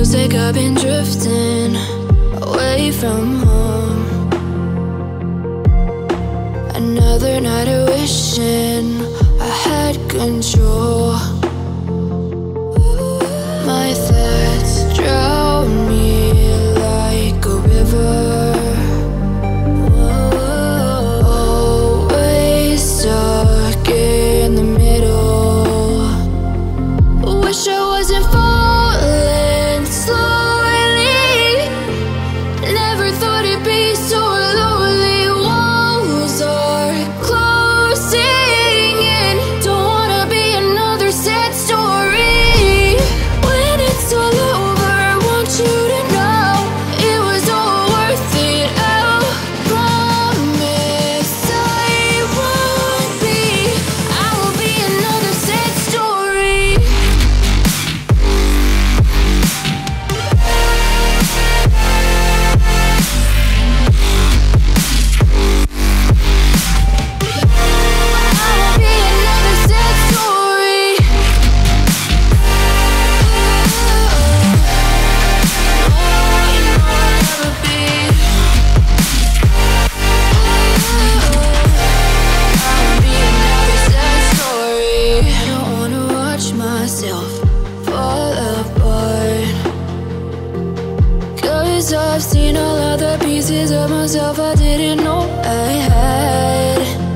Feels like I've been drifting away from home. Another night of wishing I had control. My thoughts drown me like a river. Always stuck in the middle. Wish I wasn't falling myself fall apart. Cause I've seen all of the pieces of myself I didn't know I had.